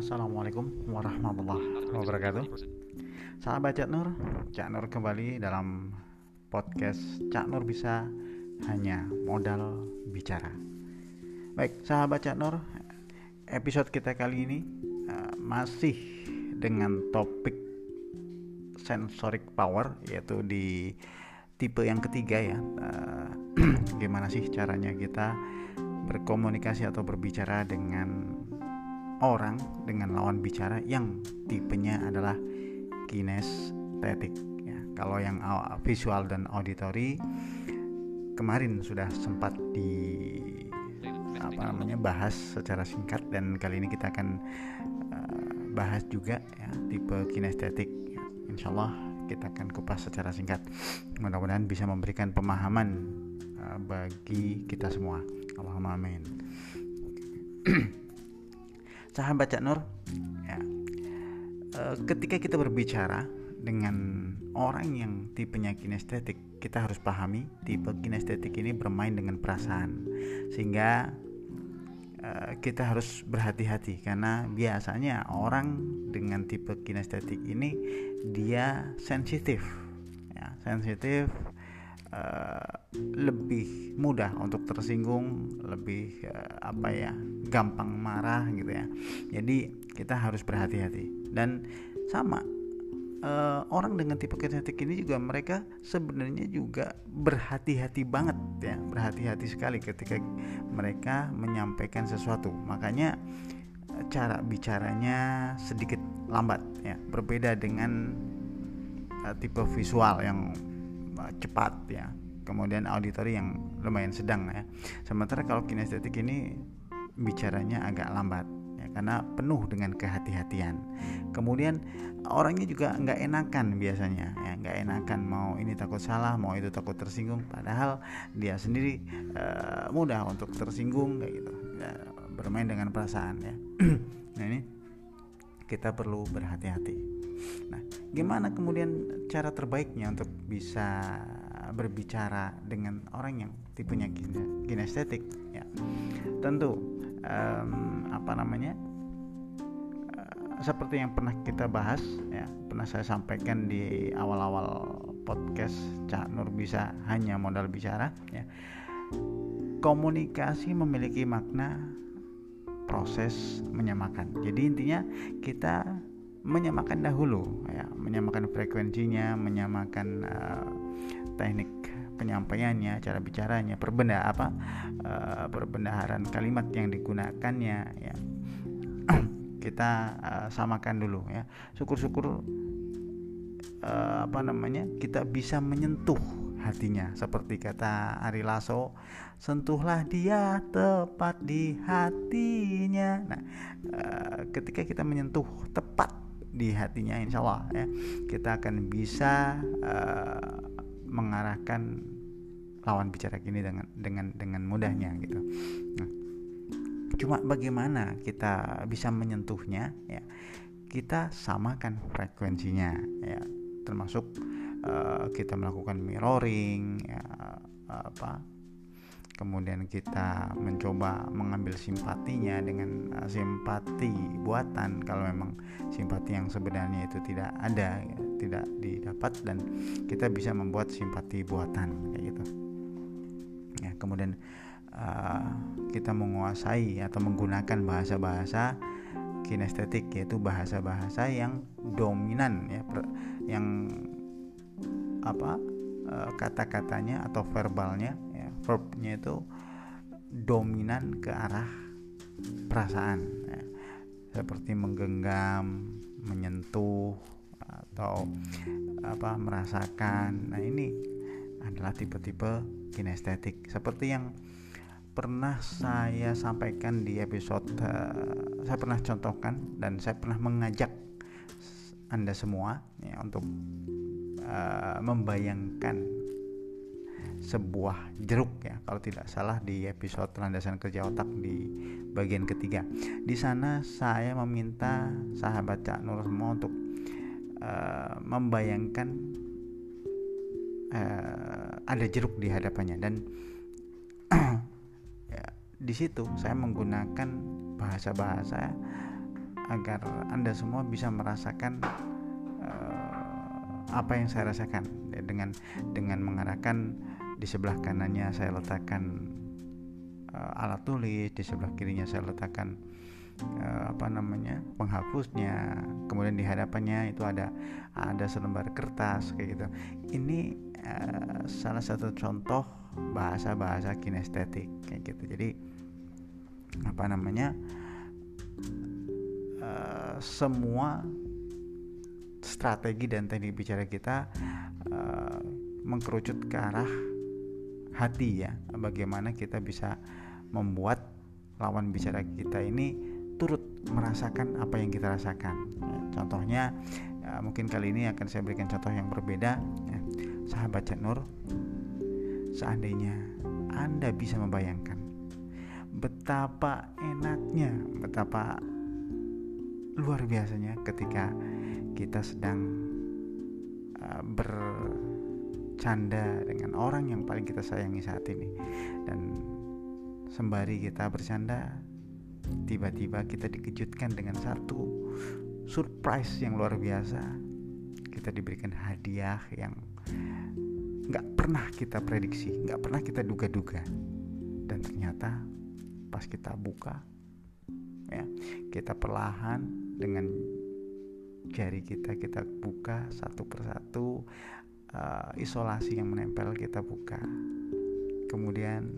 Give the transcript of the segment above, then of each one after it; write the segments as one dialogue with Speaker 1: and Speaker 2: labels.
Speaker 1: Assalamualaikum warahmatullahi wabarakatuh. Sahabat Cak Nur. Cak Nur kembali dalam podcast Cak Nur bisa hanya modal bicara. Baik sahabat Cak Nur Episode kita kali ini uh, Masih dengan topik Sensoric power Yaitu di tipe yang ketiga ya. Uh, Gimana sih caranya kita berkomunikasi atau berbicara dengan orang dengan lawan bicara yang tipenya adalah kinestetik ya. Kalau yang visual dan auditory kemarin sudah sempat di apa namanya bahas secara singkat dan kali ini kita akan uh, bahas juga ya tipe kinestetik ya. Insya Allah kita akan kupas secara singkat mudah-mudahan bisa memberikan pemahaman uh, bagi kita semua Allahumma amin sahabat Cak Nur. Ya, e, ketika kita berbicara dengan orang yang tipenya kinestetik kita harus pahami tipe kinestetik ini bermain dengan perasaan. Sehingga e, kita harus berhati-hati karena biasanya orang dengan tipe kinestetik ini dia sensitif. Ya sensitif uh, lebih mudah untuk tersinggung, lebih uh, apa ya, gampang marah gitu ya. Jadi kita harus berhati-hati dan sama uh, orang dengan tipe kinetik ini juga mereka sebenarnya juga berhati-hati banget ya, berhati-hati sekali ketika mereka menyampaikan sesuatu. Makanya cara bicaranya sedikit lambat ya, berbeda dengan uh, tipe visual yang cepat ya kemudian auditory yang lumayan sedang ya. Sementara kalau kinestetik ini bicaranya agak lambat ya karena penuh dengan kehati-hatian. Kemudian orangnya juga nggak enakan biasanya ya nggak enakan mau ini takut salah mau itu takut tersinggung padahal dia sendiri uh, mudah untuk tersinggung kayak gitu ya, bermain dengan perasaan ya. Nah ini kita perlu berhati-hati. Nah, gimana kemudian cara terbaiknya untuk bisa berbicara dengan orang yang tipenya kinestetik? Ya, tentu um, apa namanya? Uh, seperti yang pernah kita bahas, ya, pernah saya sampaikan di awal-awal podcast Cak Nur bisa hanya modal bicara. Ya, komunikasi memiliki makna proses menyamakan. Jadi intinya kita menyamakan dahulu ya menyamakan frekuensinya menyamakan uh, teknik penyampaiannya cara bicaranya perbenda apa uh, perbendaharaan kalimat yang digunakannya ya. Kita uh, samakan dulu ya. Syukur-syukur uh, apa namanya kita bisa menyentuh hatinya. Seperti kata Ari Lasso sentuhlah dia tepat di hatinya. Nah uh, ketika kita menyentuh tepat di hatinya insya Allah ya kita akan bisa uh, mengarahkan lawan bicara kini dengan dengan dengan mudahnya gitu. Nah, cuma bagaimana kita bisa menyentuhnya ya kita samakan frekuensinya ya. Termasuk uh, kita melakukan mirroring ya apa kemudian kita mencoba mengambil simpatinya dengan uh, simpati buatan kalau memang simpati yang sebenarnya itu tidak ada ya, tidak didapat dan kita bisa membuat simpati buatan kayak gitu ya kemudian uh, kita menguasai atau menggunakan bahasa-bahasa kinestetik yaitu bahasa-bahasa yang dominan ya yang apa uh, kata-katanya atau verbalnya verbnya itu dominan ke arah perasaan ya. seperti menggenggam menyentuh atau apa merasakan. Nah ini adalah tipe-tipe kinestetik. Seperti yang pernah saya sampaikan di episode uh, saya pernah contohkan dan saya pernah mengajak anda semua ya, untuk uh, membayangkan sebuah jeruk ya kalau tidak salah di episode landasan kerja otak di bagian ketiga. Di sana saya meminta sahabat Cak Nur semua untuk uh, membayangkan uh, ada jeruk di hadapannya. Dan ya, di situ saya menggunakan bahasa-bahasa agar anda semua bisa merasakan uh, apa yang saya rasakan. Ya, dengan dengan mengarahkan di sebelah kanannya saya letakkan uh, alat tulis di sebelah kirinya saya letakkan apa namanya penghapusnya kemudian di hadapannya itu ada ada selembar kertas kayak gitu. Ini uh, salah satu contoh bahasa-bahasa kinestetik kayak gitu. Jadi apa namanya uh, semua strategi dan teknik bicara kita uh, mengkerucut ke arah hati ya bagaimana kita bisa membuat lawan bicara kita ini turut merasakan apa yang kita rasakan ya, contohnya ya, mungkin kali ini akan saya berikan contoh yang berbeda ya. sahabat Cak Nur seandainya anda bisa membayangkan betapa enaknya betapa luar biasanya ketika kita sedang ber bercanda dengan orang yang paling kita sayangi saat ini dan sembari kita bercanda tiba-tiba kita dikejutkan dengan satu surprise yang luar biasa. Kita diberikan hadiah yang nggak pernah kita prediksi nggak pernah kita duga-duga. Dan ternyata pas kita buka ya kita perlahan dengan jari kita kita buka satu persatu uh, isolasi yang menempel kita buka. Kemudian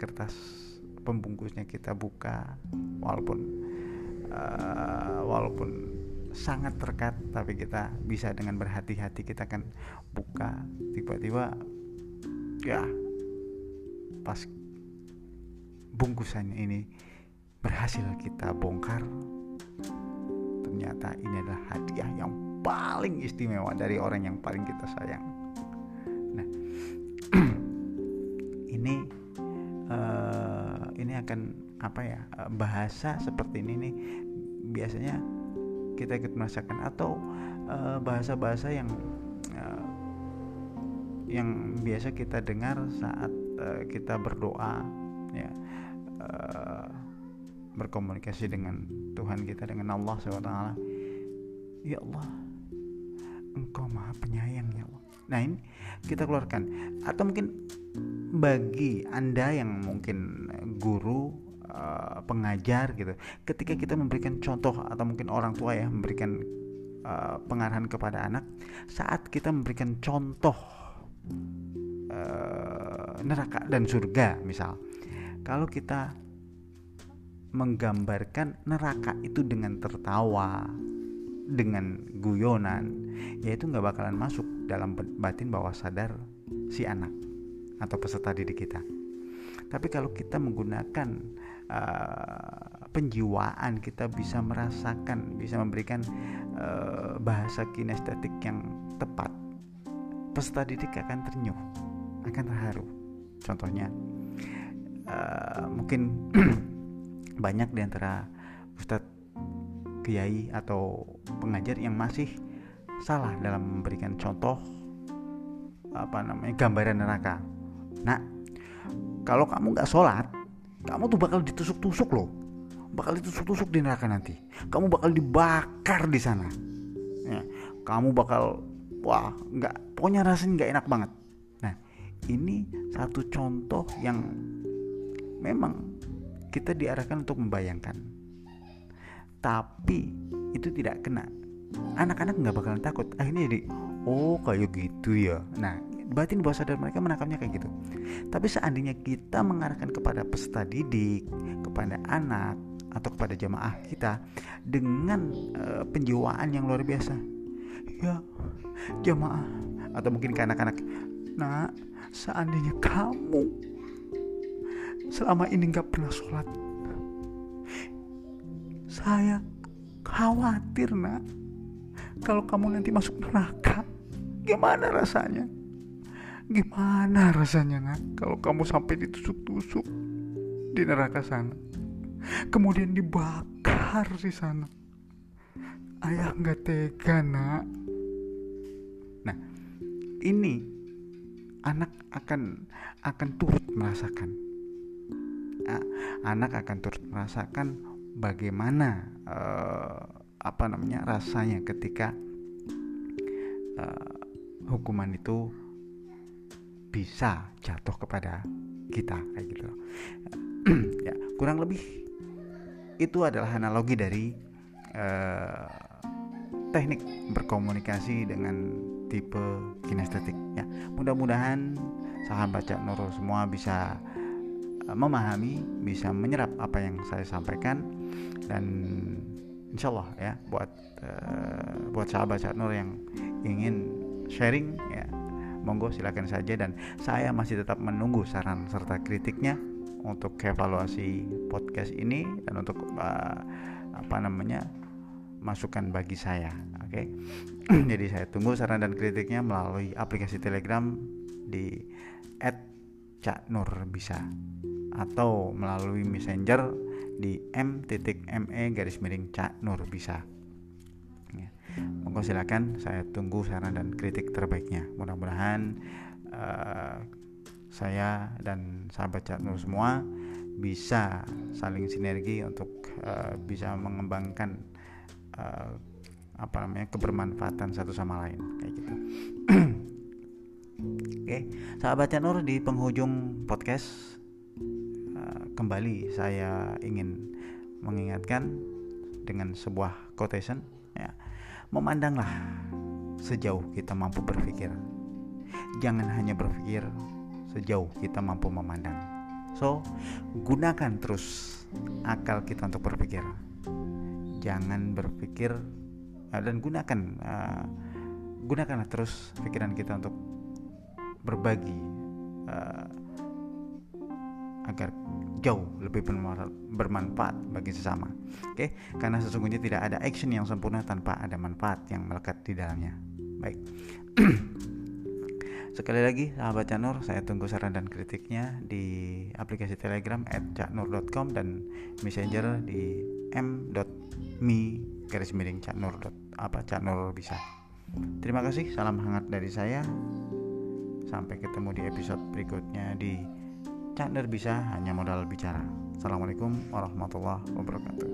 Speaker 1: kertas pembungkusnya kita buka walaupun uh, walaupun sangat terkat tapi kita bisa dengan berhati-hati kita akan buka tiba-tiba ya pas bungkusannya ini berhasil kita bongkar ternyata ini adalah hadiah yang paling istimewa dari orang yang paling kita sayang. Bahasa seperti ini nih biasanya kita ikut merasakan atau eh, bahasa-bahasa yang uh, yang biasa kita dengar saat uh, kita berdoa ya uh, berkomunikasi dengan Tuhan kita dengan Allah SWT ya Allah Engkau maha penyayang ya Allah. Nah ini kita keluarkan. Atau mungkin bagi Anda yang mungkin guru, uh, pengajar gitu. Ketika kita memberikan contoh atau mungkin orang tua ya memberikan uh, pengarahan kepada anak. Saat kita memberikan contoh uh, neraka dan surga misal. Kalau kita menggambarkan neraka itu dengan tertawa, dengan guyonan ya itu nggak bakalan masuk dalam batin bawah sadar si anak atau peserta didik kita tapi kalau kita menggunakan uh, penjiwaan kita bisa merasakan bisa memberikan uh, bahasa kinestetik yang tepat peserta didik akan ternyuh akan terharu contohnya uh, mungkin banyak di antara Ustadz kiai atau pengajar yang masih salah dalam memberikan contoh apa namanya gambaran neraka. Nah, kalau kamu nggak sholat, kamu tuh bakal ditusuk-tusuk loh, bakal ditusuk-tusuk di neraka nanti. Kamu bakal dibakar di sana. Ya, kamu bakal wah nggak pokoknya rasanya nggak enak banget. Nah, ini satu contoh yang memang kita diarahkan untuk membayangkan tapi itu tidak kena anak-anak nggak bakalan takut akhirnya jadi oh kayak gitu ya nah batin bawah sadar mereka menangkapnya kayak gitu. Tapi seandainya kita mengarahkan kepada peserta didik kepada anak atau kepada jamaah kita dengan uh, penjiwaan yang luar biasa. Ya jamaah atau mungkin ke anak-anak nah seandainya kamu selama ini nggak pernah sholat saya khawatir nak kalau kamu nanti masuk neraka gimana rasanya gimana rasanya nak? Kalau kamu sampai ditusuk-tusuk di neraka sana kemudian dibakar di sana. Ayah nggak tega nak. Nah ini anak akan akan turut merasakan. Anak akan turut merasakan bagaimana uh, apa namanya rasanya ketika uh, hukuman itu bisa jatuh kepada kita kayak gitu. Ya kurang lebih itu adalah analogi dari uh, teknik berkomunikasi dengan tipe kinestetik ya. Mudah-mudahan sahabat Cak Nurul semua bisa uh, memahami bisa menyerap apa yang saya sampaikan. Dan insya Allah ya buat uh, buat sahabat Cak Nur yang ingin sharing ya monggo silakan saja. Dan saya masih tetap menunggu saran serta kritiknya untuk evaluasi podcast ini dan untuk uh, apa namanya masukan bagi saya. Oke? Okay? jadi saya tunggu saran dan kritiknya melalui aplikasi telegram di @caknur bisa atau melalui messenger di m.me garis miring caknur bisa ya. monggo silakan saya tunggu saran dan kritik terbaiknya mudah-mudahan uh, saya dan sahabat Nur semua bisa saling sinergi untuk uh, bisa mengembangkan uh, apa namanya kebermanfaatan satu sama lain kayak gitu. Oke, sahabat Cak Nur di penghujung podcast uh, kembali saya ingin mengingatkan dengan sebuah quotation ya. Memandanglah sejauh kita mampu berpikir. Jangan hanya berpikir sejauh kita mampu memandang. So, gunakan terus akal kita untuk berpikir. Jangan berpikir uh, dan gunakan uh, gunakanlah terus pikiran kita untuk berbagi uh, agar jauh lebih bermanfaat bagi sesama. Oke, karena sesungguhnya tidak ada action yang sempurna tanpa ada manfaat yang melekat di dalamnya. Baik. Sekali lagi sahabat Canur, saya tunggu saran dan kritiknya di aplikasi Telegram @caknur.com dan Messenger di m.me garis miring caknur apa caknur bisa. Terima kasih, salam hangat dari saya. Sampai ketemu di episode berikutnya di Caknur bisa hanya modal bicara. Assalamualaikum warahmatullahi wabarakatuh.